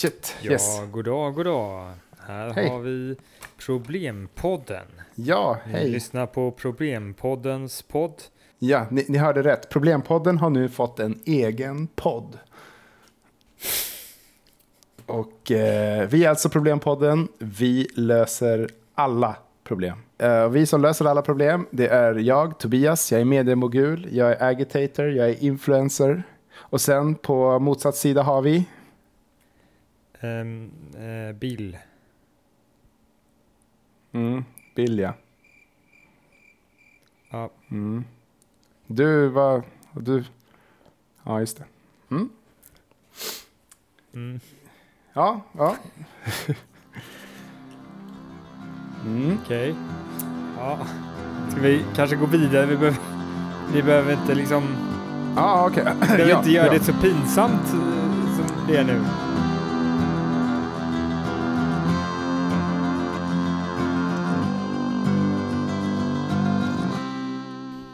Shit, Ja, yes. god dag, god dag. Här Hej. har vi Problempodden. Ja, Ni hej. lyssnar på Problempoddens podd. Ja, ni, ni hörde rätt. Problempodden har nu fått en egen podd. Och eh, vi är alltså Problempodden. Vi löser alla problem. Eh, vi som löser alla problem, det är jag, Tobias. Jag är mediemogul, jag är agitator, jag är influencer. Och sen på motsatt sida har vi... Um, eh, Bill. Mm, Bill, ja. Ja, Mm. Du, vad... Du... Ja, just det. Mm. mm, Ja, ja. mm. okej. Ja. Ska vi kanske gå vidare? Vi behöver, vi behöver inte liksom... Ja, okej. Vi behöver Ja, inte göra ja. det så pinsamt eh, som det är nu.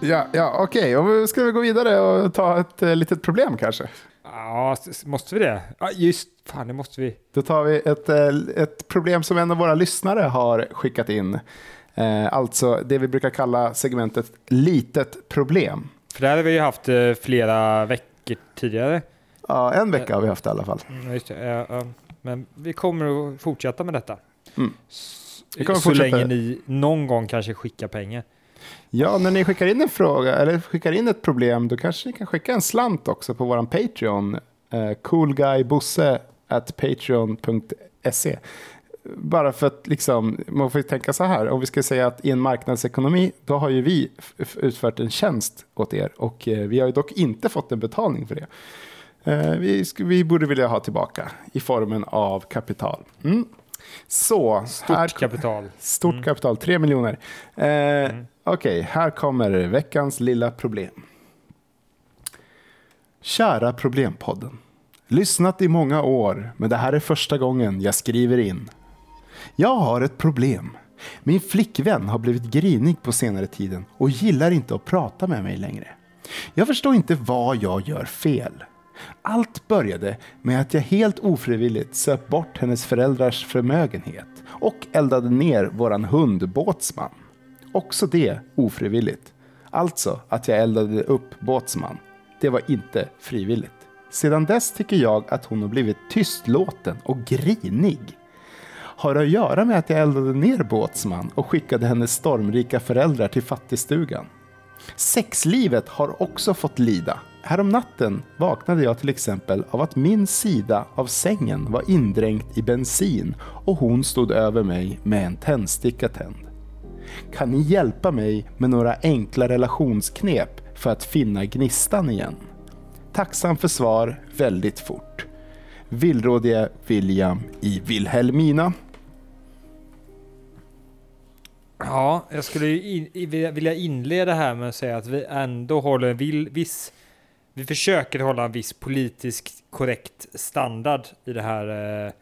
Ja, ja okej. Vi- ska vi gå vidare och ta ett eh, litet problem kanske? Ja, måste vi det? Ja, just fan, det måste vi. Då tar vi ett, eh, ett problem som en av våra lyssnare har skickat in. Eh, alltså det vi brukar kalla segmentet litet problem. För det här har vi ju haft flera veckor tidigare. Ja, en vecka har vi haft i alla fall. Mm. Men vi kommer att fortsätta med detta. Mm. Så fortsätta. länge ni någon gång kanske skickar pengar. Ja, när ni skickar in en fråga eller skickar in ett problem, då kanske ni kan skicka en slant också på vår Patreon. Eh, coolguybosse at patreon.se. Bara för att liksom, man får tänka så här, om vi ska säga att i en marknadsekonomi, då har ju vi utfört en tjänst åt er och eh, vi har ju dock inte fått en betalning för det. Eh, vi, vi borde vilja ha tillbaka i formen av kapital. Mm. Så, Stort här, kapital. Stort Mm. kapital, 3 miljoner. Eh, Okej, här kommer veckans lilla problem. Kära Problempodden. Lyssnat i många år, men det här är första gången jag skriver in. Jag har ett problem. Min flickvän har blivit grinig på senare tiden och gillar inte att prata med mig längre. Jag förstår inte vad jag gör fel. Allt började med att jag helt ofrivilligt söp bort hennes föräldrars förmögenhet och eldade ner våran hund Båtsman. Också det ofrivilligt. Alltså att jag eldade upp Båtsman. Det var inte frivilligt. Sedan dess tycker jag att hon har blivit tystlåten och grinig. Har det att göra med att jag eldade ner Båtsman och skickade hennes stormrika föräldrar till fattigstugan? Sexlivet har också fått lida. Härom natten vaknade jag till exempel av att min sida av sängen var indränkt i bensin och hon stod över mig med en tändsticka tänd. Kan ni hjälpa mig med några enkla relationsknep för att finna gnistan igen? Tacksam för svar väldigt fort. Villrådige William i Vilhelmina. Ja, jag skulle ju in, vilja- inleda här med att säga att vi ändå håller en viss... Vi försöker hålla en viss politiskt korrekt standard i det här eh,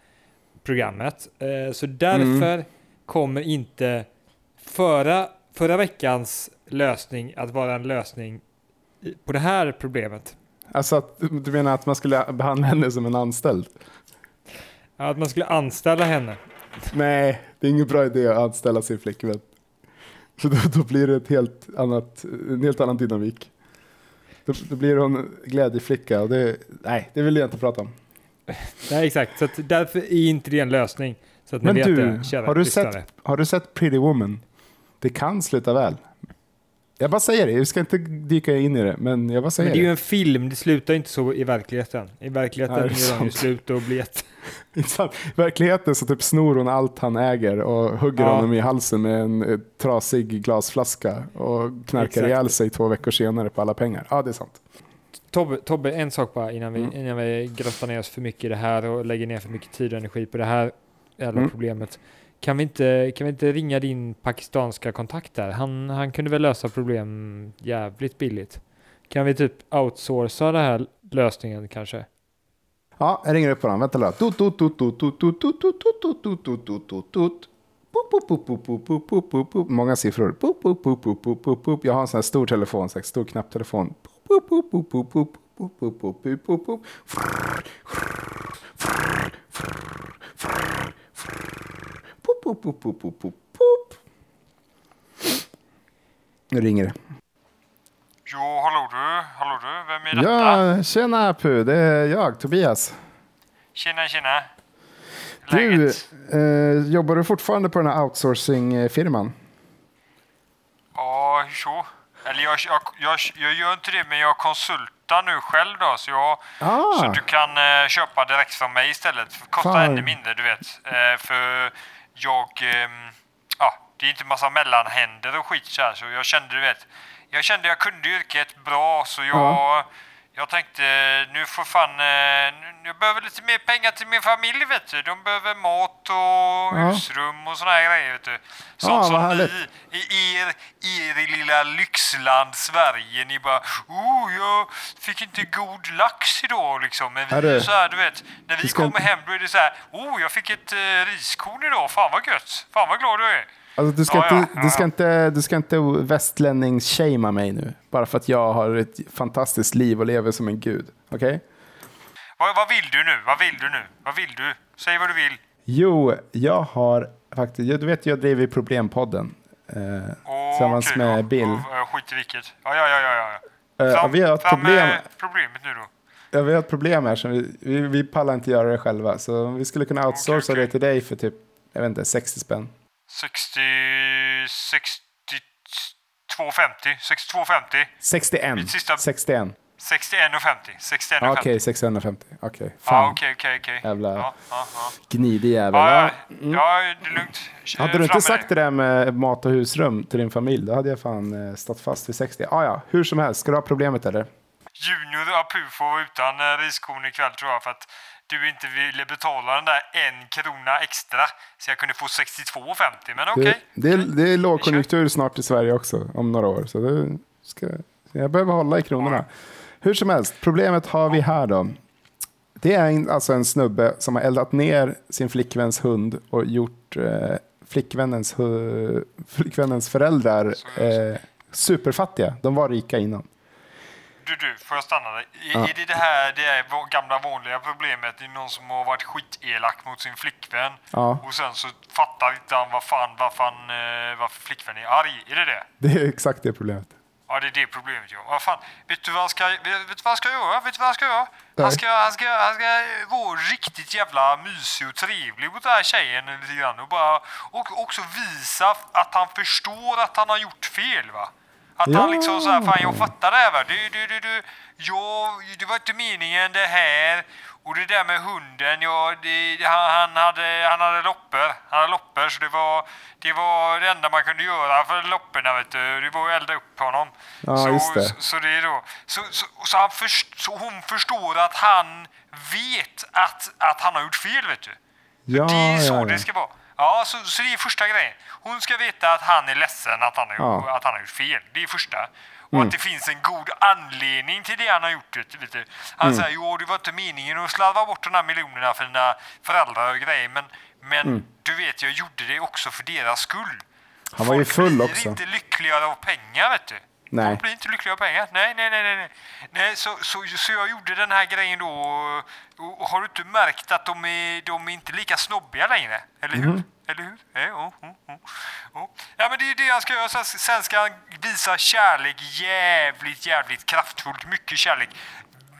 programmet. Eh, så därför kommer inte förra, förra veckans lösning att vara en lösning på det här problemet. Alltså att, du menar att man skulle behandla henne som en anställd? Att man skulle anställa henne. Nej, det är ingen bra idé att anställa sin flickvän. För då, då blir det ett helt annat, en helt annan dynamik. Då, då blir hon glädjeflicka och det, nej, det vill jag inte prata om. Nej, exakt. Så därför är inte det en lösning. Så att ni Men vet du, det, kära har du, lyssnare. sett, har du sett Pretty Woman? Det kan sluta väl. Jag bara säger det, vi ska inte dyka in i det, men jag bara säger Men det är ju en film, det slutar inte så i verkligheten. I verkligheten är gör de ju slut och blir ett... I verkligheten så typ snor hon allt han äger och hugger Ja. honom i halsen med en eh, trasig glasflaska och knarkar Exakt. ihjäl sig två veckor senare på alla pengar. Ja, det är sant. Tobbe, Tobbe, en sak bara innan vi, Mm. innan vi grottar ner oss för mycket i det här och lägger ner för mycket tid och energi på det här jävla Mm. problemet. Kan vi inte, kan vi inte ringa din pakistanska kontakt där? Han, han kunde väl lösa problem jävligt billigt. Kan vi typ outsourca den här lösningen kanske? Ja, jag ringer upp på honom. Vänta lite. Många siffror. Jag har en sån här stor telefon, En stor knapptelefon. Pop, pop, pop, pop, pop, pop. Nu ringer det. Jo, hallå du, hallå du, vem är detta? Ja, tjena Apu, det är jag, Tobias. Tjena, tjena. Du, Läget? eh, jobbar du fortfarande på den här outsourcing-firman? Ja, hur så? Eller jag, jag, jag, jag gör inte det, men jag konsultar nu själv då, så, jag, Ah. så du kan eh, köpa direkt från mig istället. Kostar Fan. ännu mindre, du vet. Eh, för jag, Eh, ja, det är inte massa mellanhänder och skit så här, så jag kände, du vet, jag kände jag kunde yrket bra, så jag, Mm jag tänkte nu får fan, eh, jag behöver lite mer pengar till min familj, vet du. De behöver mat och Ja. husrum och såna här grejer, vet du. Sånt Ja, som härligt. ni i er, i er lilla lyxland Sverige, ni bara oh, jag fick inte god lax idag liksom. Men vi är så här, du vet, när vi kommer hem då är det så här, oh, jag fick ett eh, riskorn idag, fan vad gött, fan vad glad du är. Alltså, du, ska Ja, ja, inte, ja, du ska ja. inte, du ska inte västlänningsshamea mig nu. Bara för att jag har ett fantastiskt liv och lever som en gud. Okej? Vad, vad vill du nu? Vad vill du nu? Vad vill du? Säg vad du vill. Jo, jag har faktiskt, du vet jag driver Problempodden. Eh, Åh, tillsammans okej med. Bill. Ja, ja, skit i vilket. Ja, ja, ja, ja. ja. Eh, vi har ett problem. problemet nu då. Ja, vi har ett problem här, så vi, vi, vi pallar inte göra det själva. Så vi skulle kunna outsourca okej. det till dig för typ, jag vet inte, 60 spänn. 60... 62,50. 62,50. 61. Mitt sista- 61. 61,50. 61,50. Ja, Okej, 650. Okej, fan. okej, okej. Jävla Ja, ja, ja. Gnidig jävel. Ja, Ja. ja, det är lugnt. Hade du inte sagt det där med mat och husrum till din familj, då hade jag fan eh, stått fast vid 60. Ah, ja, hur som helst, ska du ha problemet eller? Junior Apu får vara utan eh, riskorn ikväll tror jag för att du inte ville betala den där en krona extra. Så jag kunde få 62,50 men okej. Det, det, är, det är lågkonjunktur snart i Sverige också, om några år. Så det ska, jag behöver hålla i kronorna. Hur som helst, problemet har vi här då. Det är en, alltså en snubbe som har eldat ner sin flickväns hund och gjort eh, flickvännens, flickvännens föräldrar eh, superfattiga. De var rika innan. Du, du, får jag stanna dig? Är, Ja. är det det här det är gamla vanliga problemet? Det är någon som har varit skitelak mot sin flickvän Ja. och sen så fattar inte han vad fan, vad fan, eh, varför flickvän är arg. Är det det? Det är exakt det problemet. Ja, det är det problemet ja. Vad fan, vet du vad han ska, vet, vet du vad han ska göra? Vet du vad han ska göra? Han ska, han ska, han ska vara riktigt jävla mysig och trevlig mot den här tjejen lite grann och bara och också visa att han förstår att han har gjort fel va? Att Ja. han liksom såhär, fan jag fattar det här va? Du, du, du, du, ja, det var inte meningen det här. Och det där med hunden, ja, det, han, han, hade, han hade loppor. Han hade loppor, så det var, det var det enda man kunde göra för lopporna, vet du. Det var att elda upp honom. Ja, så, just det. Så, så det är då, så, så, så, han först, så hon förstår att han vet att, att han har gjort fel, vet du. Ja, det är så ja, det ja. ska vara. Ja, så, så det är första grejen. Hon ska veta att han är ledsen att han har, Ja. Mm. att han har gjort fel. Det är första. Och att det finns en god anledning till det han har gjort. Vet, vet du. Han Mm. säger jo, det var inte meningen att slarva bort de här miljonerna för dina föräldrar och grejer. Men, men du vet, jag gjorde det också för deras skull. Mm. Han var ju Folk full blir också. inte lyckligare av pengar, vet du. Nej. Folk blir inte lyckliga av pengar. Nej, nej, nej, nej. nej. så, så, så jag gjorde den här grejen då. Och, och har du inte märkt att de är, de är inte lika snobbiga längre? Eller hur? Mhm. Eller hur? Ja, ja, ja, ja, ja. ja, men det är det han ska göra. Sen- ska han visa kärlek jävligt, jävligt kraftfullt. Mycket kärlek.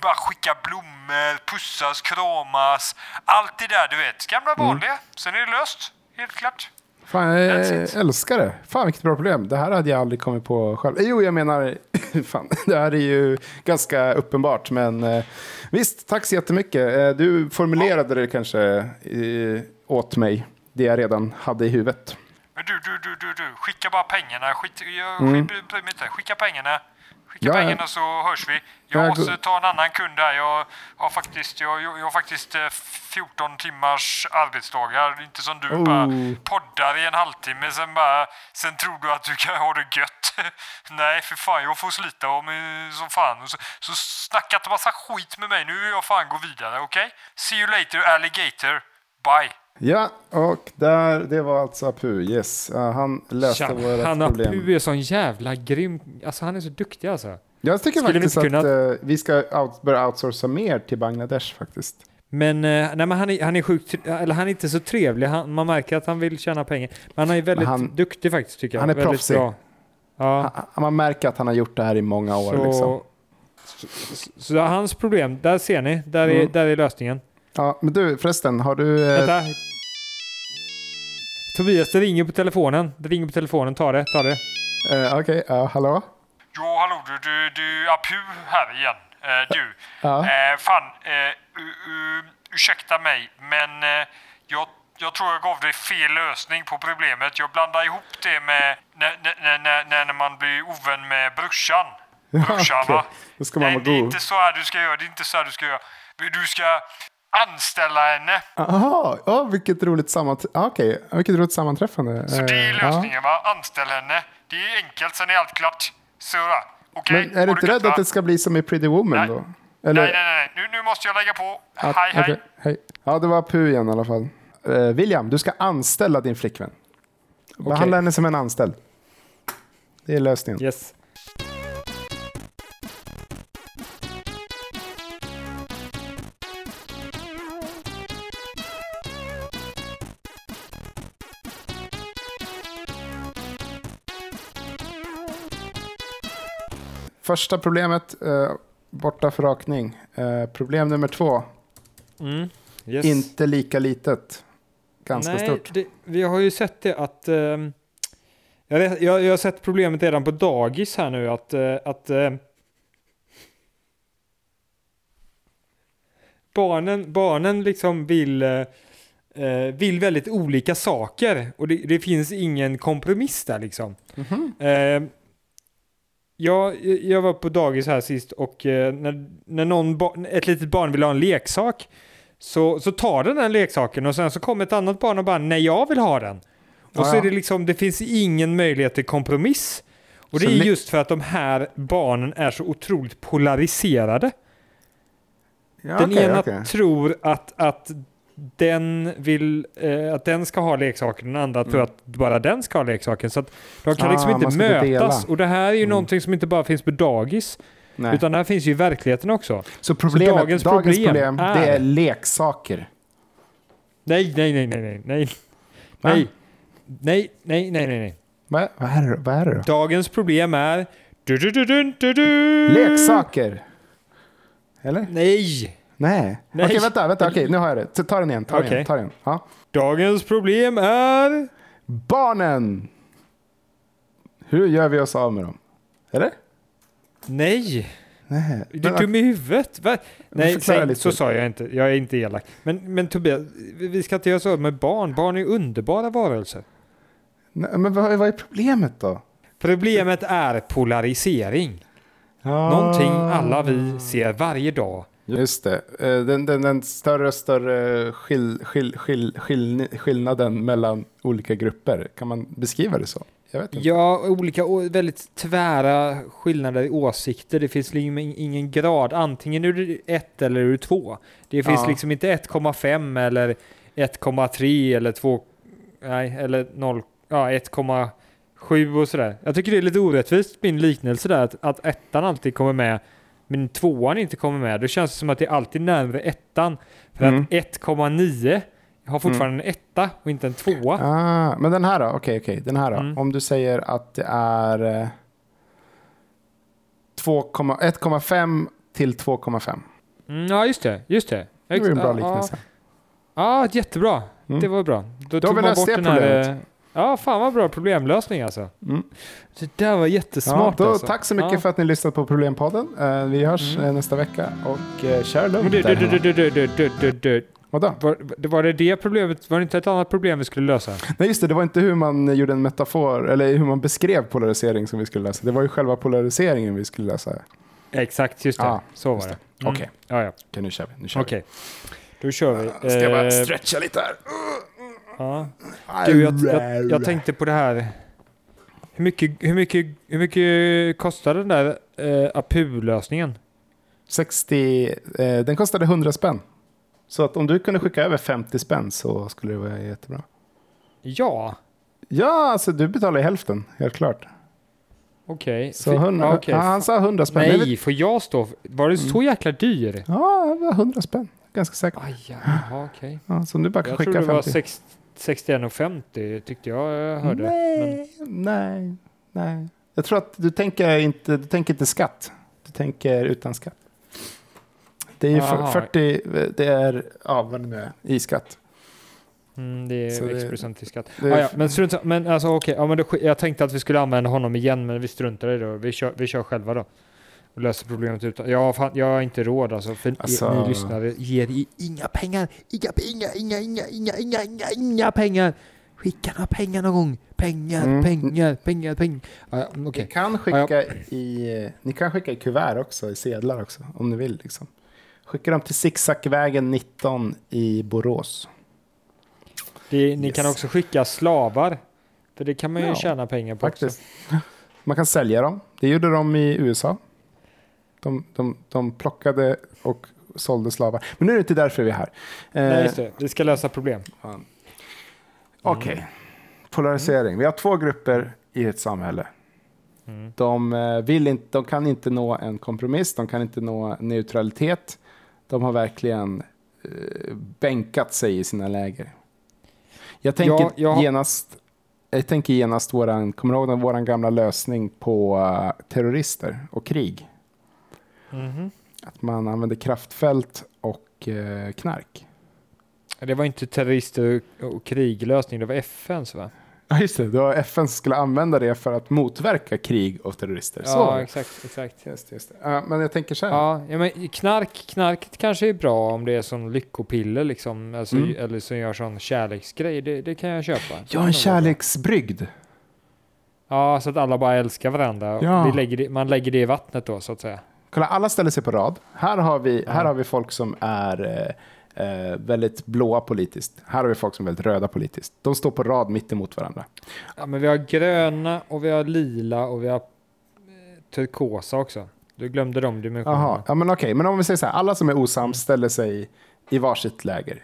Bara skicka blommor, pussas, kramas. Allt det där, du vet. Gamla Mm. vanliga. Sen är det löst. Helt klart. Fan, jag älskar det. Fan vilket bra problem. Det här hade jag aldrig kommit på själv. Eh, Jo, jag menar, fan, det här är ju ganska uppenbart. Men eh, visst, tack så jättemycket. Eh, du formulerade det kanske åt mig, det jag redan hade i huvudet. Men du, du, du, du, du, skicka bara pengarna. Skit, jag Mm. Skicka pengarna. Skicka Ja, ja. pengarna så hörs vi. Jag Ja, måste ta en annan kund här. Jag har faktiskt, jag, jag, jag har faktiskt eh, 14 timmars arbetsdagar. Inte som du Oh. bara poddar i en halvtimme. Sen, bara, sen tror du att du kan ha det gött. Nej, för fan. Jag får slita om eh, som fan. Och Så, så snacka inte massa skit med mig. Nu vill jag fan gå vidare, okej? See you later, alligator. Bye. Ja, och där, det var alltså Apu. Yes, Ja, han löste Tja, våra han problem. Pu är sån jävla grym. Alltså han är så duktig alltså. Jag tycker Skulle faktiskt inte att kunna- eh, vi ska out, börja outsourca mer till Bangladesh faktiskt. Men, eh, nej, men han, är, han är sjukt, eller han är inte så trevlig. Han, man märker att han vill tjäna pengar. Men han är väldigt han- duktig faktiskt tycker jag. han är väldigt proffsig. bra. Ja, Han- Man märker att han har gjort det här i många år. så, Liksom. så, så, så hans problem, där ser ni, där är, Mm. där är lösningen. Ja, men du förresten, har du... Eh, Vänta. Tobias, det ringer på telefonen. Det ringer på telefonen, ta det, ta det. eh, Okej, ja, hallå? Jo, hallå du, du, du, Apu här igen. Eh, du, Ja. eh, fan, eh, ursäkta mig, men eh, jag, jag tror jag gav dig fel lösning på problemet. Jag blandade ihop det med när, när, när- när, man blir ovän med brorsan. Brorsan, okej. va? Då ska man Nej, det är inte så här du ska göra. Det är inte så här du ska göra. Du ska anställa henne. Jaha, ja, vilket roligt. Okej, vilket roligt sammanträffande. Så det är Eh, ja. lösningen, va? Anställ henne. Det är enkelt, sen är allt klart. Så? Okej? Men är du inte rädd att det ska bli som i Pretty Woman Nej. då? Eller, Nej, nej, nej. Nu, nu måste jag lägga på. att- hej, hej. okej, hej. Ja, det var Pu igen i alla fall. Eh, William, du ska anställa din flickvän. Behandla henne som en anställd. Det är lösningen. Yes. Första problemet, eh, borta för rakning. Eh, problem nummer två, Mm. yes. inte lika litet. Ganska Nej, stort. Det, vi har ju sett det att... ehm, jag, vet, jag, jag har sett problemet redan på dagis här nu att... eh, att eh, barnen, barnen liksom vill... eh, eh, vill väldigt olika saker och det, det finns ingen kompromiss där liksom. Mhm. Eh, jag, jag var på dagis här sist och eh, när, när någon ett litet barn vill ha en leksak så, så tar den den leksaken och sen så kommer ett annat barn och bara nej jag vill ha den. Och Ja, så ja. är det liksom, det finns ingen möjlighet till kompromiss. Och det Så är just för att de här barnen är så otroligt polariserade. Ja, den okej, ena okej. tror att, att den vill eh, att den ska ha leksaken, den andra tror att bara den ska ha leksaken. Så att de kan Mm. Ah, liksom inte mötas. dela. Och det här är ju Mm. någonting som inte bara finns på dagis, Nej. utan det här finns ju i verkligheten också. Så problemet, dagens dagens, problem problem, är- det är leksaker. Nej, nej, nej, nej, nej, nej. Va? Nej, nej, nej, nej, nej, nej. Vad, vad, är, det- vad är det då? Dagens problem är... Du, du, du, du, du, du. Leksaker. Eller? Nej! Nej. Nej. Okej, vänta, vänta. Okej, nu har jag det. Ta- den igen. Ta den Okej. igen. Ta den igen. Ja. Dagens problem är... Barnen! Hur gör vi oss av med dem? Eller? Nej! Nej. Är du Men, dum i huvudet? Va? Nej, förklara säg, lite. så sa jag inte. Jag är inte elak. Men, men Tobias, vi vi ska inte göra så med barn. Barn är underbara varelser. nej, men vad, vad är problemet då? Problemet är polarisering. Ah. Någonting alla vi ser varje dag. Just det. Eh, Den, den, den större och större skill, skill, skill, skill, skillnaden mellan olika grupper. Kan man beskriva det så? Ja, olika väldigt tvära skillnader i åsikter. Det finns liksom ing- ingen grad. Antingen är du ett eller är du två. Det finns Ja. liksom inte 1,5 eller 1,3 eller 2, nej, eller 0, ja 1,7 och sådär. Jag tycker det är lite orättvist min liknelse där, att, att ettan alltid kommer med, men tvåan inte kommer med. Då känns det som att det är alltid närmare ettan. För Mm. att 1,9 har fortfarande en etta och inte en tvåa. Ah, men den här då? Okej, okej. Den här då? Mm. Om du säger att det är eh, 2,- 1,5 till 2,5. Mm, ja, just det. Just det. Det är ju en bra Ja, liknelse. Ja, jättebra. Mm. Det var bra. Då, Då vi man bort det den här, problemet. Eh, Ja, fan vad bra problemlösning alltså. Mm. Det där var Ja, jättesmart då, alltså. Tack så mycket Ja. för att ni lyssnat på Problempodden. Eh, vi hörs Mm. eh, nästa vecka och uh, kör lugnt du, där du, du, hemma. du, du, du, du, du, du. Vadå? Var, var det det problemet? Var det inte ett annat problem vi skulle lösa? Nej just det, det var inte hur man gjorde en metafor eller hur man beskrev polarisering som vi skulle lösa. Det var ju själva polariseringen vi skulle lösa. Exakt, just det. Ja, Så var just det. det. Okej. Ja, ja. Okej, nu kör vi. Nu kör Okej. Då kör vi. vi. Ska jag bara Eh, stretcha lite här? Ja. Du, jag, jag, jag tänkte på det här. Hur mycket, hur mycket, hur mycket kostar den där eh, APU-lösningen? 60, eh, den kostade 100 spänn. Så att om du kunde skicka över 50 spänn så skulle det vara jättebra. Ja, Ja, alltså du betalar ju hälften, helt klart. okej. Så Fi- 100, ja, okej. ja, han sa 100 spänn. Nej, får jag stå? Var det så jäkla dyr? Ja, det var 100 spänn. ganska säkert. Aj, jaha, okej. Ja, så du bara kan Jag skicka trodde det var 50. 6 61,50 tyckte jag jag hörde. Men, Nej, nej, nej. Jag tror att du tänker inte, du tänker inte skatt. Du tänker utan skatt. Det är ju för- Jaha. 40, det är, ja vad det nu är, i skatt. mm, det Så är det- X procent i skatt. det- Ah, ja, men strunt, men alltså okej, ja, men då, sk- jag tänkte att vi skulle använda honom igen, men vi struntar i det. Vi kör, vi kör själva då. Och löser problemet utan. Jag, fan, jag har inte råd alltså, för Alltså- ni lyssnare ger i inga pengar. Inga inga, inga, inga, inga, inga, inga pengar. Skicka några pengar någon gång. Pengar, Mm. pengar, pengar, pengar. Ah, ja, okej. Ni kan skicka i, ni kan skicka i kuvert också, i sedlar också, om ni vill. Liksom. Skicka dem till Zigzagvägen 19 i Borås. Det, ni Yes. kan också skicka slavar. För det kan man ju Ja, tjäna pengar på Faktiskt. också. Man kan sälja dem. Det gjorde de i USA. De, de, de plockade och sålde slavar. Men nu är det inte därför vi är här. Nej, Eh, just det. Vi ska lösa problem. Fan. Okej. Polarisering. Vi har två grupper i ett samhälle. Mm. De, eh, vill inte, de kan inte nå en kompromiss, de kan inte nå neutralitet. De har verkligen eh, bänkat sig i sina läger. Jag tänker Ja, jag har- genast, jag tänker genast våran, kommer du ihåg den- våran gamla lösning på eh, terrorister och krig? Mhm. Att man använder kraftfält och eh, knark. Det var inte terrorister och, kriglösning, det var FNs va? Ja, just det. Det var FN som skulle använda det för att motverka krig och terrorister. Ja, exakt. exakt. Just, just det. Men jag tänker så här. Ja, ja, men knark, knarket kanske är bra om det är sån lyckopiller liksom, alltså, Mm. eller som gör sån kärleksgrej, det, det kan jag köpa. Ja, en kärleksbrygd. Ja, så att alla bara älskar varandra. Ja. Lägger det, man lägger det i vattnet då så att säga. Kolla, alla ställer sig på rad. Här har vi, här har vi folk som är eh, eh, väldigt blåa politiskt. Här har vi folk som är väldigt röda politiskt. De står på rad mitt emot varandra. Ja, men vi har gröna och vi har lila och vi har eh, turkosa också. Du glömde de dimensionerna. Jaha, ja, men okej. Men om vi säger så här, alla som är osams ställer sig i varsitt läger.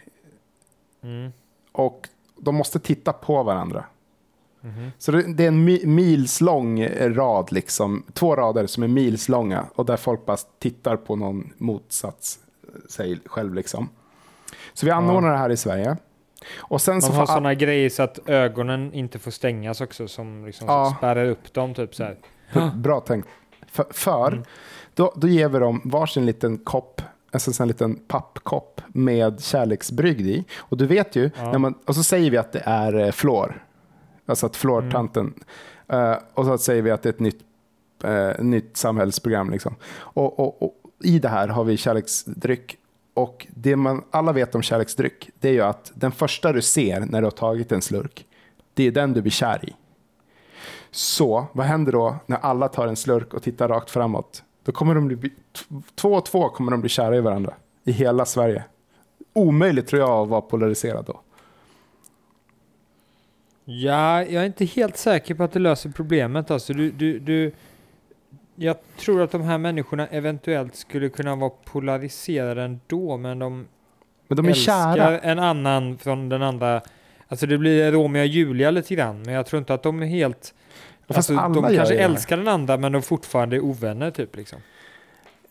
Mm. Och de måste titta på varandra. Mhm. Så det, det är en mi, milslång rad, liksom, två rader som är milslånga och där folk bara tittar på någon motsats eh, sig själv. Liksom. Så vi anordnar det här i Sverige. Och sen så Man får har all- sådana grejer så att ögonen inte får stängas också som liksom Ja. spärrar upp dem typ så här. Bra tänkt. För, för Mm. då, då ger vi dem varsin liten kopp, alltså en liten pappkopp med kärleksbrygd i. Och du vet ju, Ja. man, och så säger vi att det är eh, fluor. Alltså att fluortanten. Mm. Eh, och så säger vi att det är ett nytt, eh, nytt samhällsprogram. Liksom. Och, och, och i det här har vi kärleksdryck. Och det man alla vet om kärleksdryck, det är ju att den första du ser när du har tagit en slurk, det är den du blir kär i. Så vad händer då när alla tar en slurk och tittar rakt framåt? Då kommer de bli, två och två kommer de bli kära i varandra i hela Sverige. Omöjligt tror jag att vara polariserad då. Ja, jag är inte helt säker på att det löser problemet. Alltså, du, du, du, jag tror att de här människorna eventuellt skulle kunna vara polariserade ändå, men de, Men de är älskar kära. en annan från den andra. Alltså det blir Romeo och Julia lite grann, men jag tror inte att de är helt... Ja, Alltså, de kanske älskar den andra, men de fortfarande är ovänner typ liksom.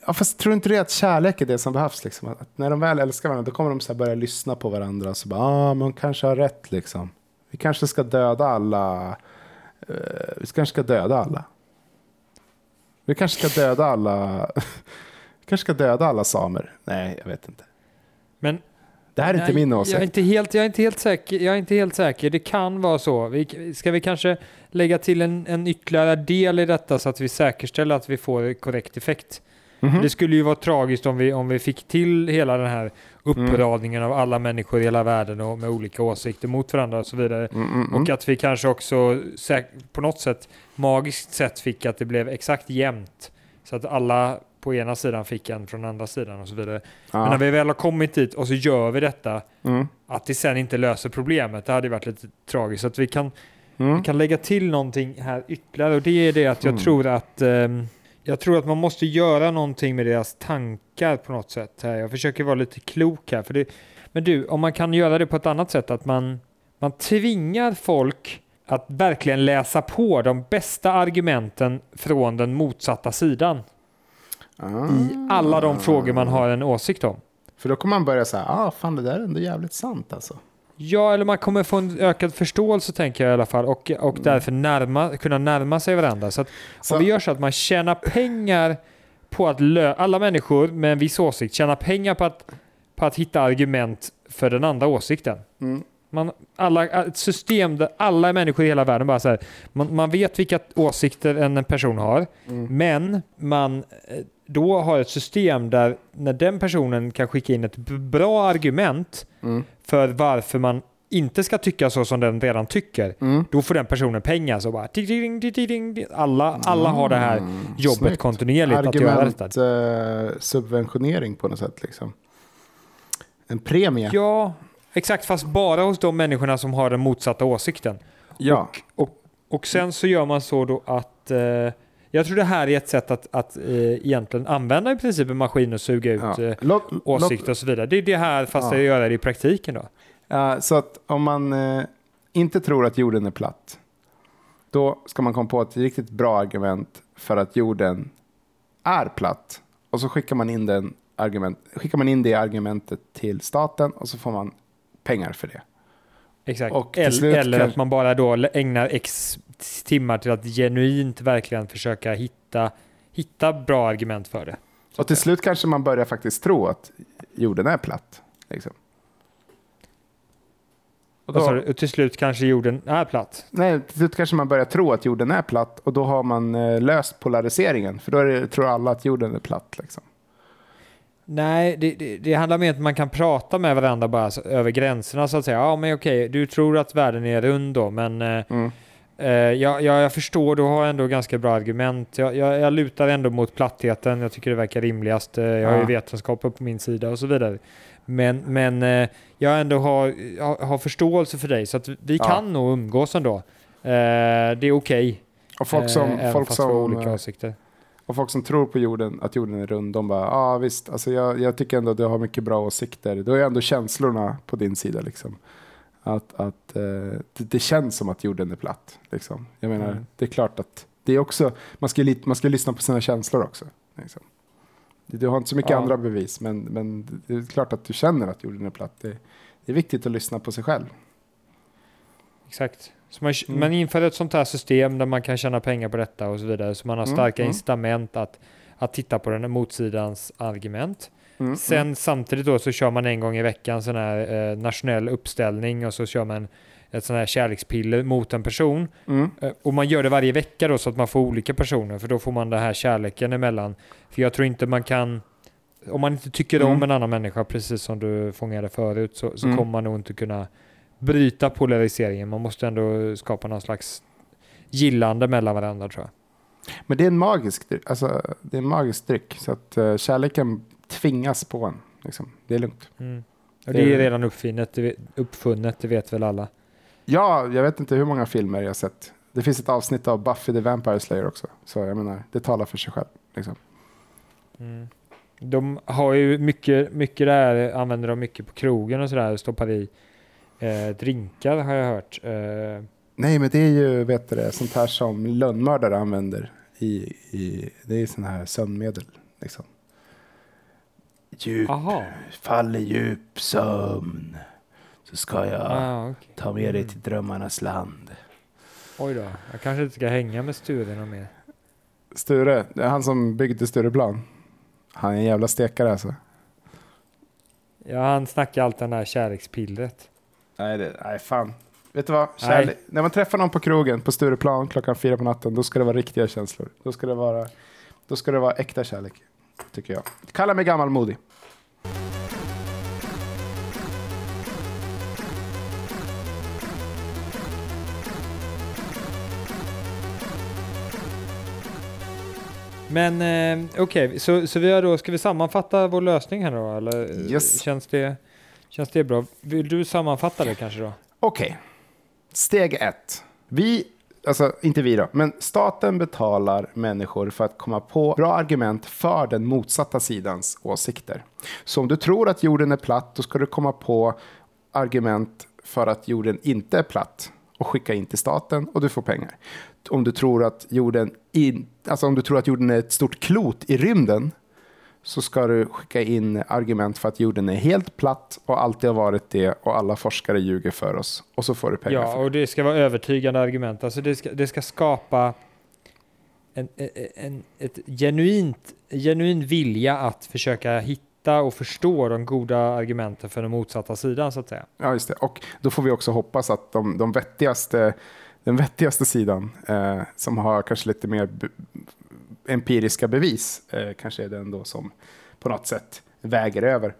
Ja, fast tror inte det att kärlek är det som behövs? Liksom? Att när de väl älskar varandra då kommer de så börja lyssna på varandra. Och så bara, ah, men hon kanske har rätt liksom. Vi kanske ska döda alla. eh, vi kanske ska döda alla. Vi kanske ska döda alla. vi kanske ska döda alla samer. Nej, jag vet inte. Men Det här är inte Nej, min Jag är åsikt. inte helt, jag är inte helt säker. Jag är inte helt säker. Det kan vara så. Vi, ska vi kanske lägga till en, en ytterligare del i detta så att vi säkerställer att vi får korrekt effekt? Mhm. Det skulle ju vara tragiskt om vi, om vi fick till hela den här uppradningen av alla människor i hela världen och med olika åsikter mot varandra och så vidare. Mm, mm, mm. Och att vi kanske också på något sätt magiskt sätt fick att det blev exakt jämnt. Så att alla på ena sidan fick en från andra sidan och så vidare. Ja. Men när vi väl har kommit dit och så gör vi detta, Mm. att det sen inte löser problemet, det hade ju varit lite tragiskt. Så att vi kan, Mm. vi kan lägga till någonting här ytterligare och det är det att jag Mm. tror att ehm, jag tror att man måste göra någonting med deras tankar på något sätt. Här. Jag försöker vara lite klok här. För det, men du, om man kan göra det på ett annat sätt, att man, man tvingar folk att verkligen läsa på de bästa argumenten från den motsatta sidan Ah. i alla de frågor man har en åsikt om. För då kommer man börja säga, ah fan det där är ändå jävligt sant alltså. Ja, eller man kommer få en ökad förståelse tänker jag i alla fall och, och därför närma, kunna närma sig varandra. Så, att Så- om vi gör så att man tjänar pengar på att lö- alla människor med en viss åsikt tjänar pengar på att, på att hitta argument för den andra åsikten. Mm. Man, alla, ett system där alla människor i hela världen bara så här, man, man vet vilka åsikter en person har, Mm. men man eh, då har ett system där när den personen kan skicka in ett bra argument Mm. för varför man inte ska tycka så som den redan tycker, Mm. då får den personen pengar. Så bara, ting, ting, ting. alla, alla har det här jobbet Mm. Snyggt. kontinuerligt att göra Argument, detta. eh, subventionering på något sätt liksom. En premie. Ja, exakt, fast bara hos de människorna som har den motsatta åsikten. Ja. Och, och sen så gör man så då att eh, jag tror det här är ett sätt att, att eh, egentligen använda i princip en maskin och suga ut ja. eh, Låt, åsikter och så vidare. Det är det här fast Ja. att göra det i praktiken då. Ja, så att om man eh, inte tror att jorden är platt, då ska man komma på ett riktigt bra argument för att jorden är platt. Och så skickar man in, den argument, skickar man in det argumentet till staten och så får man pengar för det. Exakt. Och eller, eller kan- att man bara då ägnar x timmar till att genuint verkligen försöka hitta, hitta bra argument för det. Och till slut kanske man börjar faktiskt tro att jorden är platt. Liksom. Och då, och till slut kanske jorden är platt. nej, till slut kanske man börjar tro att jorden är platt och då har man eh, löst polariseringen. För då det, tror alla att jorden är platt. Liksom. Nej, det, det, det handlar mer om att man kan prata med varandra bara så, över gränserna så att säga. Ja, men okej, du tror att världen är rund då, men eh, Mm. eh, ja, ja, jag förstår, du har ändå ganska bra argument. Jag, jag, jag lutar ändå mot plattheten, jag tycker det verkar rimligast. Eh, jag har ju vetenskapen på min sida och så vidare. Men, men eh, jag ändå har, har, förståelse för dig, så att vi Ja. kan nog umgås ändå. Eh, det är okej. Och folk som, eh, folk, som, olika åsikter. Och folk som tror på jorden, att jorden är rund, de bara, ja ah, visst, alltså jag, jag tycker ändå att du har mycket bra åsikter. Då är ändå känslorna på din sida. Liksom. Att, att eh, det, det känns som att jorden är platt. Liksom. Jag menar, Mm. det är klart att det är också, man ska, man ska lyssna på sina känslor också. Liksom. Du, du har inte så mycket Ja. andra bevis, men, men det är klart att du känner att jorden är platt. Det, det är viktigt att lyssna på sig själv. Exakt. Man, Mm. man inför ett sånt här system där man kan tjäna pengar på detta och så vidare. Så man har Mm, starka mm. incitament att, att titta på den här motsidans argument. Mm, Sen mm. samtidigt då så kör man en gång i veckan sån här eh, nationell uppställning och så kör man ett sån här kärlekspiller mot en person. Mm. Eh, och man gör det varje vecka då så att man får olika personer för då får man den här kärleken emellan. För jag tror inte man kan om man inte tycker om Mm. en annan människa precis som du fångade förut så, så Mm. kommer man nog inte kunna bryta polariseringen. Man måste ändå skapa någon slags gillande mellan varandra tror jag. Men det är en magisk, alltså, det är en magisk dryck. Så att eh, kärleken tvingas på en. Liksom. Det är lugnt. Mm. Och Det är- redan uppfinnet, uppfunnet, det vet väl alla. Ja, jag vet inte hur många filmer jag har sett. Det finns ett avsnitt av Buffy the Vampire Slayer också. Så jag menar, det talar för sig själv. Liksom. Mm. De har ju mycket, mycket där, använder de mycket på krogen och sådär, stoppar i eh, drinkar har jag hört. Eh, Nej, men det är ju vet du det, sånt här som lönnmördare använder. I, i, det är sån här sömnmedel. Liksom. Djup, aha. fall i djup sömn. Så ska jag Ah, okej. ta med dig till drömmarnas land. Oj då, jag kanske inte ska hänga med Sture någon mer. Sture, det är han som byggde Stureplan. Han är en jävla stekare alltså. Ja, han snackar allt den där kärlekspillret. Nej, det, nej fan. Vet du vad? Nej. Kärlek. När man träffar någon på krogen på Stureplan klockan fyra på natten, då ska det vara riktiga känslor. Då ska det vara, då ska det vara äkta kärlek, tycker jag. Kalla mig gammalmodig. Men eh, okej, så, så vi har då, ska vi sammanfatta vår lösning här då? Eller Yes. känns, det, känns det bra? Vill du sammanfatta det kanske då? Okej, steg ett. Vi, alltså inte vi då, men staten betalar människor för att komma på bra argument för den motsatta sidans åsikter. Så om du tror att jorden är platt, då ska du komma på argument för att jorden inte är platt och skicka in till staten och du får pengar. Om du tror att jorden, in, alltså om du tror att jorden är ett stort klot i rymden så ska du skicka in argument för att jorden är helt platt och alltid har varit det och alla forskare ljuger för oss. Och så får du pengar Ja, och det ska vara övertygande argument. Alltså det ska, det ska skapa en, en, en, ett genuint, genuin vilja att försöka hitta och förstå de goda argumenten för den motsatta sidan så att säga. Ja, just det. Och då får vi också hoppas att de, de vettigaste, den vettigaste sidan, eh, som har kanske lite mer empiriska bevis, eh, kanske är den då som på något sätt väger över.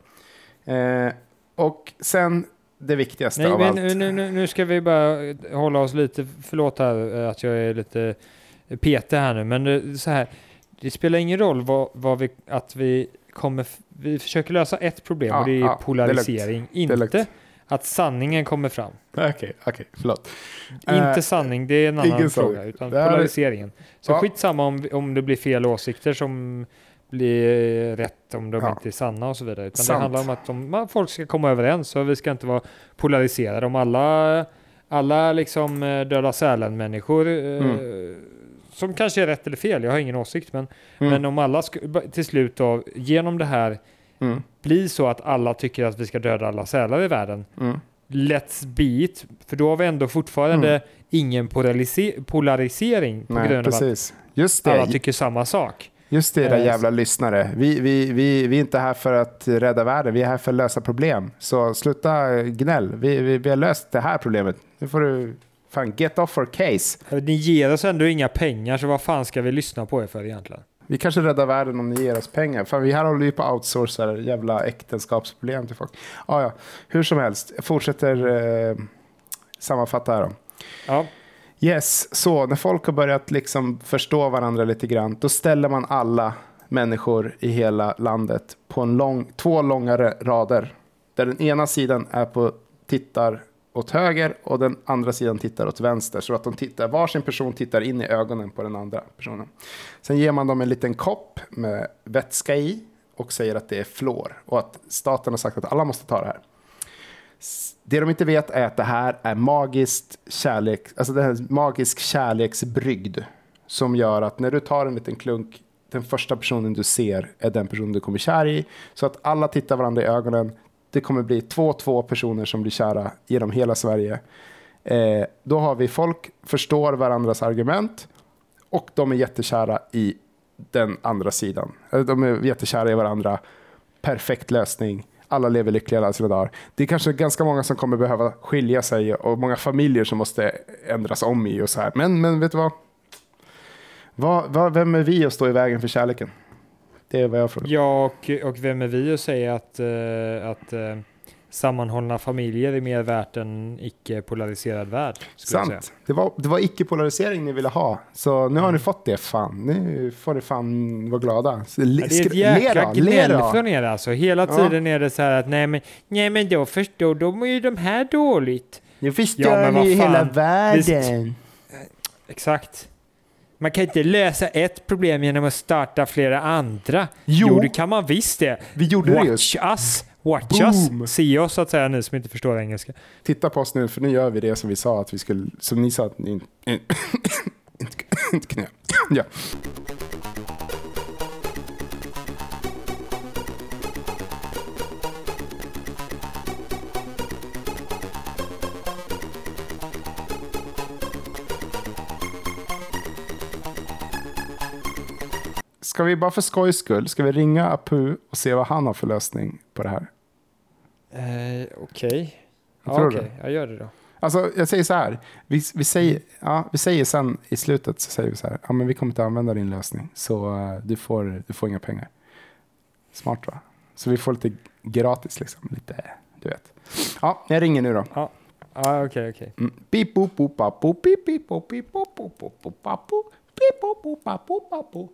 Eh, och sen det viktigaste Nej, av men allt. nu, nu, nu ska vi bara hålla oss lite, förlåt här eh, att jag är lite petig här nu, men eh, så här, det spelar ingen roll vad, vad vi, att vi kommer, vi försöker lösa ett problem Ja, och det är ja, polarisering, Det är inte att sanningen kommer fram. Okej, okej, förlåt. Eh, Inte sanning, det är en annan fråga, utan Det är- polariseringen. Så Ja. skitsamma om, om det blir fel åsikter som blir rätt om de Ja. inte är sanna och så vidare. Utan Sant. det handlar om att de, folk ska komma överens och vi ska inte vara polariserade. Om alla, alla liksom eh, döda Sälen-människor eh, som kanske är rätt eller fel, jag har ingen åsikt, men, Mm. men om alla till slut då, genom det här Mm, blir så att alla tycker att vi ska döda alla sälar i världen, mm. let's be it. För då har vi ändå fortfarande Mm. ingen polarisering på Nej, grund av precis. Just att alla det, tycker samma sak. just det, era Eh, jävla lyssnare. Vi, vi, vi, vi är inte här för att rädda världen, vi är här för att lösa problem. Så sluta gnäll, vi, vi, vi har löst det här problemet. Nu får du fan get off our case. Ni ger oss ändå inga pengar, så vad fan ska vi lyssna på er för egentligen? Vi kanske räddar världen om ni ger oss pengar. För vi här håller ju på att outsourca jävla äktenskapsproblem till folk. Ah, ja, hur som helst, jag fortsätter eh, sammanfatta här då. Ja, Yes, så när folk har börjat liksom förstå varandra lite grann, då ställer man alla människor i hela landet på en lång, två långa ra- rader. Där den ena sidan är på tittar åt höger och den andra sidan tittar åt vänster. Så att de tittar, varsin person tittar in i ögonen på den andra personen. Sen ger man dem en liten kopp med vätska i och säger att det är fluor. Och att staten har sagt att alla måste ta det här. Det de inte vet är att det här är magiskt kärlek, alltså det här är magisk kärleksbrygd som gör att när du tar en liten klunk, den första personen du ser är den personen du kommer kär i. Så att alla tittar varandra i ögonen. Det kommer bli två, två personer som blir kära genom hela Sverige. Eh, då har vi folk förstår varandras argument och de är jättekära i den andra sidan. Eh, de är jättekära i varandra. Perfekt lösning. Alla lever lyckliga alla sina dagar. Det är kanske ganska många som kommer behöva skilja sig och många familjer som måste ändras om i och så här. Men, men vet du vad? vad, vad vem är vi att stå i vägen för kärleken? Det är vad jag frågar. ja och, och vem är vi att säga att, eh, att eh, sammanhållna familjer är mer värt än icke-polariserad värld? Sant. Det var, det var icke-polarisering ni ville ha. Så nu har ni fått det fan. Nu får ni fan vara glada. Så, Ja, det är ett jäkla då, gnäll då. från er alltså. Hela Ja. tiden är det så här att nej men, nej men då förstår de ju de här dåligt. Nu förstör Ja, ni hela fan. världen. Exakt. Man kan inte lösa ett problem genom att starta flera andra. Jo. det kan man visst det. Vi gjorde det Watch just. us, watch Boom. us. Se oss så att säga, ni som inte förstår engelska. Titta på oss nu, för nu gör vi det som vi sa att vi skulle, som ni sa att ni inte, kunde göra. Ja. Ska vi bara för skojs skull, ska vi ringa Apu och se vad han har för lösning på det här? Eh, Okej. Ja, Tror okej. du? Jag gör det då. Alltså, jag säger så här. Vi, vi, säger, ja, vi säger sen i slutet så säger vi så här. Ja, men vi kommer inte använda din lösning. Så eh, du, får, du får inga pengar. Smart va? Så vi får lite gratis liksom. Lite, du vet. Ja, jag ringer nu då. Ja, okej, okej. Mm. Boop, bap, boop, pip, boop, bap, boop. Pip, boop, boop, bap, boop, bap, boop. Boop, bap, boop, boop, boop,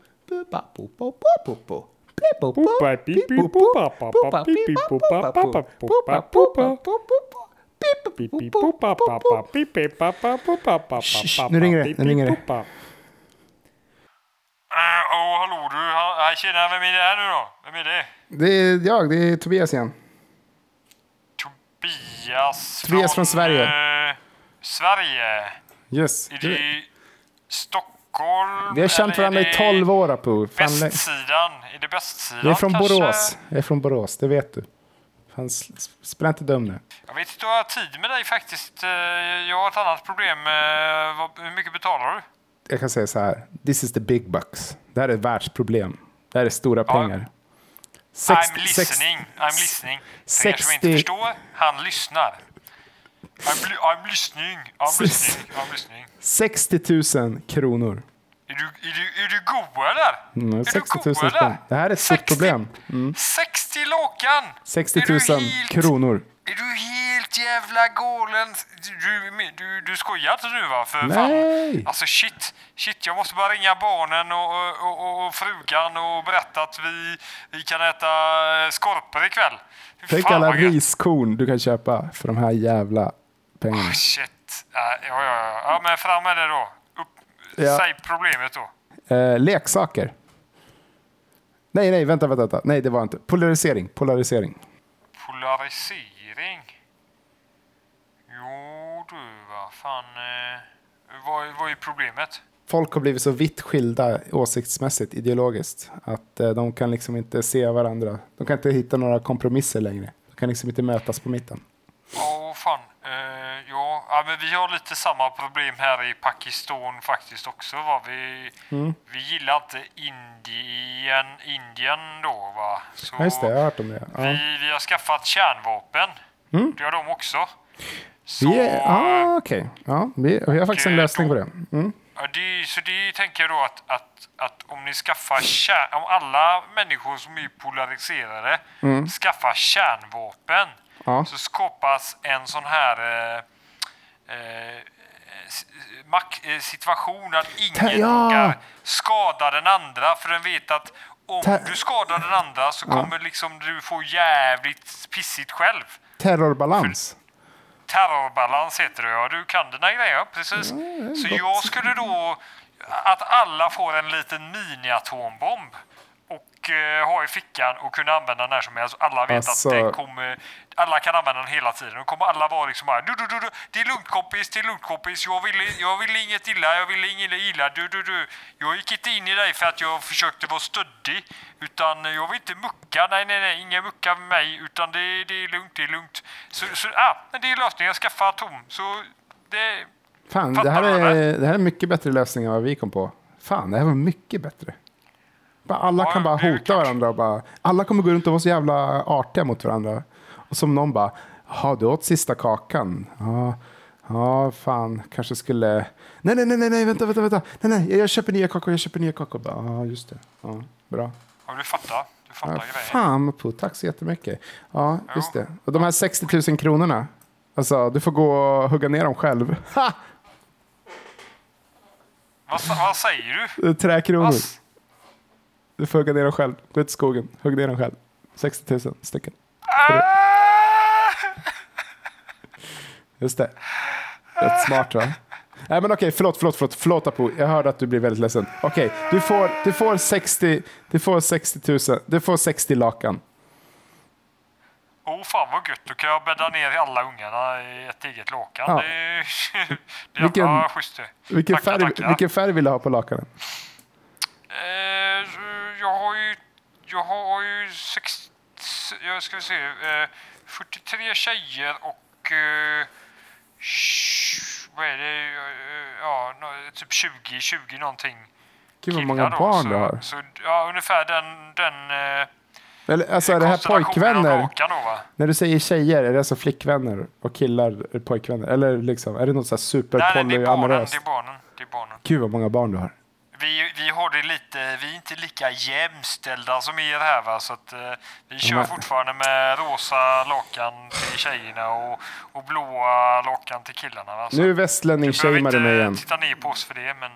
Shh, nu ringer det, nu ringer det. Uh, oh, hallå du. Ha, tjena, vem är det här nu då? Vem är det? Det är jag, det är Tobias igen. Tobias, Tobias från Sverige. eh, Sverige? Yes. Är det Stockholm Stockholm? Vi har känt varandra i det 12 år, Apu. Fan, Västsidan? Är det västsidan Vi är från kanske? Borås. Jag är från Borås, det vet du. Fan, spela inte dum nu. Jag vet inte om jag har tid med dig faktiskt. Eh, Jag har ett annat problem. Eh, Hur mycket betalar du? Jag kan säga så här. This is the big bucks. Det här är ett världsproblem. Det här är stora pengar. Sex- I'm listening. I'm listening. För er som 60 inte förstår, han lyssnar. I'm, li- I'm listening. I'm listening. I'm listening. 60 000 kronor. Är du, är du, är du god eller? Mm, är 60 du 000 god spänn. Det här är ett stort 60 problem. Mm. 60 lakan! 60 Är du 000 helt- kronor. Är du helt jävla galen? Du, du, du skojar inte nu va? För Nej. Fan. Alltså shit, shit, jag måste bara ringa barnen och, och, och, och frugan och berätta att vi, vi kan äta eh, skorpor ikväll. Tänk alla riskorn du kan köpa för de här jävla pengarna. Ah, shit. Ja, ja, ja, ja, men fram med det då. Upp, Ja. Säg problemet då. Eh, leksaker. Nej, nej, vänta, vänta, vänta. Nej, det var inte. Polarisering, polarisering. Polarisering? Jo du, vad fan. Eh, vad, vad är problemet? Folk har blivit så vitt skilda åsiktsmässigt, ideologiskt, att eh, de kan liksom inte se varandra. De kan inte hitta några kompromisser längre. De kan liksom inte mötas på mitten. Ja, men vi har lite samma problem här i Pakistan faktiskt också. Va? Vi, Mm. vi gillar inte Indien, Indien då va. Så Ja, just det, jag har hört om det. Ja. Mm. vi, vi har skaffat kärnvapen. Det har de också. Så, Vi är, ah, okej. Ja, vi, vi har faktiskt en lösning på det. Mm. Ja, det, så det tänker jag då att, att, att om ni skaffar kär, om alla människor som är polariserade skaffar kärnvapen Mm. Ja. så skapas en sån här eh, eh, s- mak- eh, situation att ingen ja. vågar skada den andra för den vet att om Ta- du skadar den andra så kommer liksom du få jävligt pissigt själv. Terrorbalans. Terrorbalans heter det ja. Du kan dina grejer, precis. så jag skulle då att alla får en liten mini-atombomb eh, ha i fickan och kunna använda när som helst. Alla vet Alltså- att den kommer, alla kan använda den hela tiden. Och kommer alla vara liksom bara du, du, du, du, det är lugnt kompis, det är lugnt kompis. Jag vill, jag vill inget illa, jag vill inget illa. Du, du, du. Jag gick inte in i dig för att jag försökte vara stöddig. Utan jag vill inte mucka. Nej, nej, nej. Ingen mucka med mig. Utan det, det är lugnt, det är lugnt. Så, så ja, men det är lösningen. Skaffa atom. Så det... Fan, det här, är, det här är mycket bättre lösning än vad vi kom på. Fan, det här var mycket bättre. Alla Ja, kan bara hota klart. varandra och bara, alla kommer gå runt och vara så jävla artiga mot varandra. Och som någon bara, ja du åt sista kakan. Ja, ja fan, kanske skulle... Nej, nej, nej, nej, vänta, vänta, vänta. Nej, nej, jag köper nya kakor, jag köper nya kakor. Ja, just det. Ja, bra. Ja, du fattar. Du fattar Ja, grejen. fan, på, tack så jättemycket. Ja, just det. Och de här 60 000 kronorna, alltså du får gå och hugga ner dem själv. Ha! Vad, vad säger du? Träkronor. Vad, Du får hugga ner dem själv. Gå ut i skogen, hugg ner dem själv. 60 000 stycken. Ah! Just det. Rätt smart va? Nej men okej, förlåt, förlåt, förlåt, förlåt Apo. Jag hörde att du blir väldigt ledsen. Okej, du, får, du, får 60, du får 60 000, du får 60 lakan. Åh fan vad gött, då kan jag bädda ner alla ungarna i ett eget lakan. Ja. Det är, det är Vilken- ja, schysst. Vilken, Tackar, färg, tackar. vilken färg vill du ha på lakanen? Eh, jag har ju, jag har ju sex, jag ska se, eh, 43 tjejer och eh, vad är det, Eh, ja, typ 20, 20 någonting. Gud vad många då. barn så, du har. Så, ja, ungefär den, den eh, Eller, alltså är det här pojkvänner? lakan då? När du säger tjejer, är det alltså flickvänner och killar är pojkvänner? Eller liksom, är det något så här Nej, nej, superpolyamoröst? det är barnen, det är barnen. Gud vad många barn du har. Vi, vi har det lite, vi är inte lika jämställda som er här va, så att eh, vi kör Nej. fortfarande med rosa lakan till tjejerna och, och blåa lakan till killarna va. Så Nu du behöver västlänning-shamear du mig igen. titta ner på oss för det, men,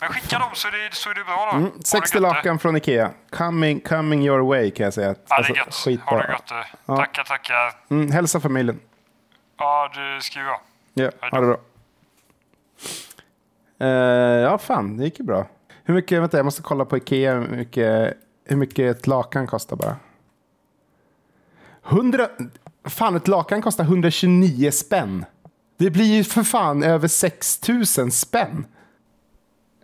men skicka dem så är det, så är det bra då. Mm, Ha det 60 gött, det. lakan från Ikea. Coming, coming your way kan jag säga. Ja, det Alltså, är gött. skitbra. Ha det gött. det. Ja. Tackar, tackar. Mm, hälsa familjen. Ja, det ska jag. Ja, ha det bra. Eh, ja, fan, det gick ju bra. Hur mycket, vänta, jag måste kolla på Ikea hur mycket, hur mycket ett lakan kostar bara. 100, fan ett lakan kostar 129 spänn. Det blir ju för fan över 6000 spänn.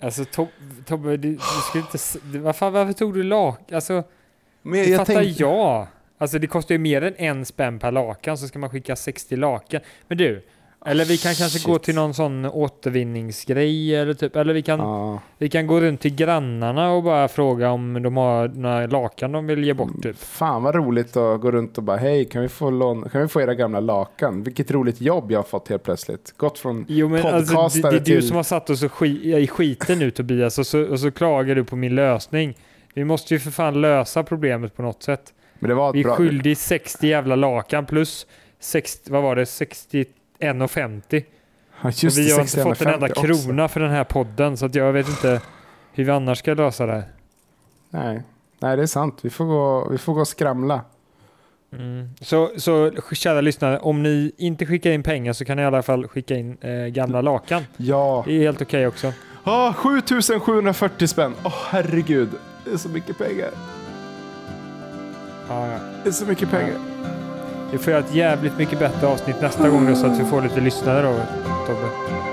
Alltså Tob- Tobbe, du, du skulle inte... Varför, varför tog du lak? Alltså, Men det jag fattar tänkte- jag. Alltså det kostar ju mer än en spänn per lakan så ska man skicka 60 lakan. Men du, eller vi kan kanske gå shit. till någon sån återvinningsgrej eller typ, eller vi kan, Ja. vi kan gå runt till grannarna och bara fråga om de har några lakan de vill ge bort typ. Fan vad roligt att gå runt och bara hej kan vi få, lån, kan vi få era gamla lakan? Vilket roligt jobb jag har fått helt plötsligt. Gått från Jo men alltså, det, podcastare det är du till... som har satt oss ski, i skiten nu Tobias och så, och så klagar du på min lösning. Vi måste ju för fan lösa problemet på något sätt. Men det var Vi är bra... skyldig 60 jävla lakan plus 60, vad var det, 61,50. Ja, Och Just vi har inte fått en enda 61,50 också. krona för den här podden så att jag vet inte hur vi annars ska lösa det. Nej. Nej, det är sant. Vi får gå, vi får gå och skramla. Mm. Så, så kära lyssnare, om ni inte skickar in pengar så kan ni i alla fall skicka in eh, gamla lakan. Ja. Det är helt okej också. Ah, 7740 spänn. Åh herregud. Det är så mycket pengar. Ja, ja. Det är så mycket pengar. Vi får göra ett jävligt mycket bättre avsnitt nästa gång så att vi får lite lyssnare då, Tobbe.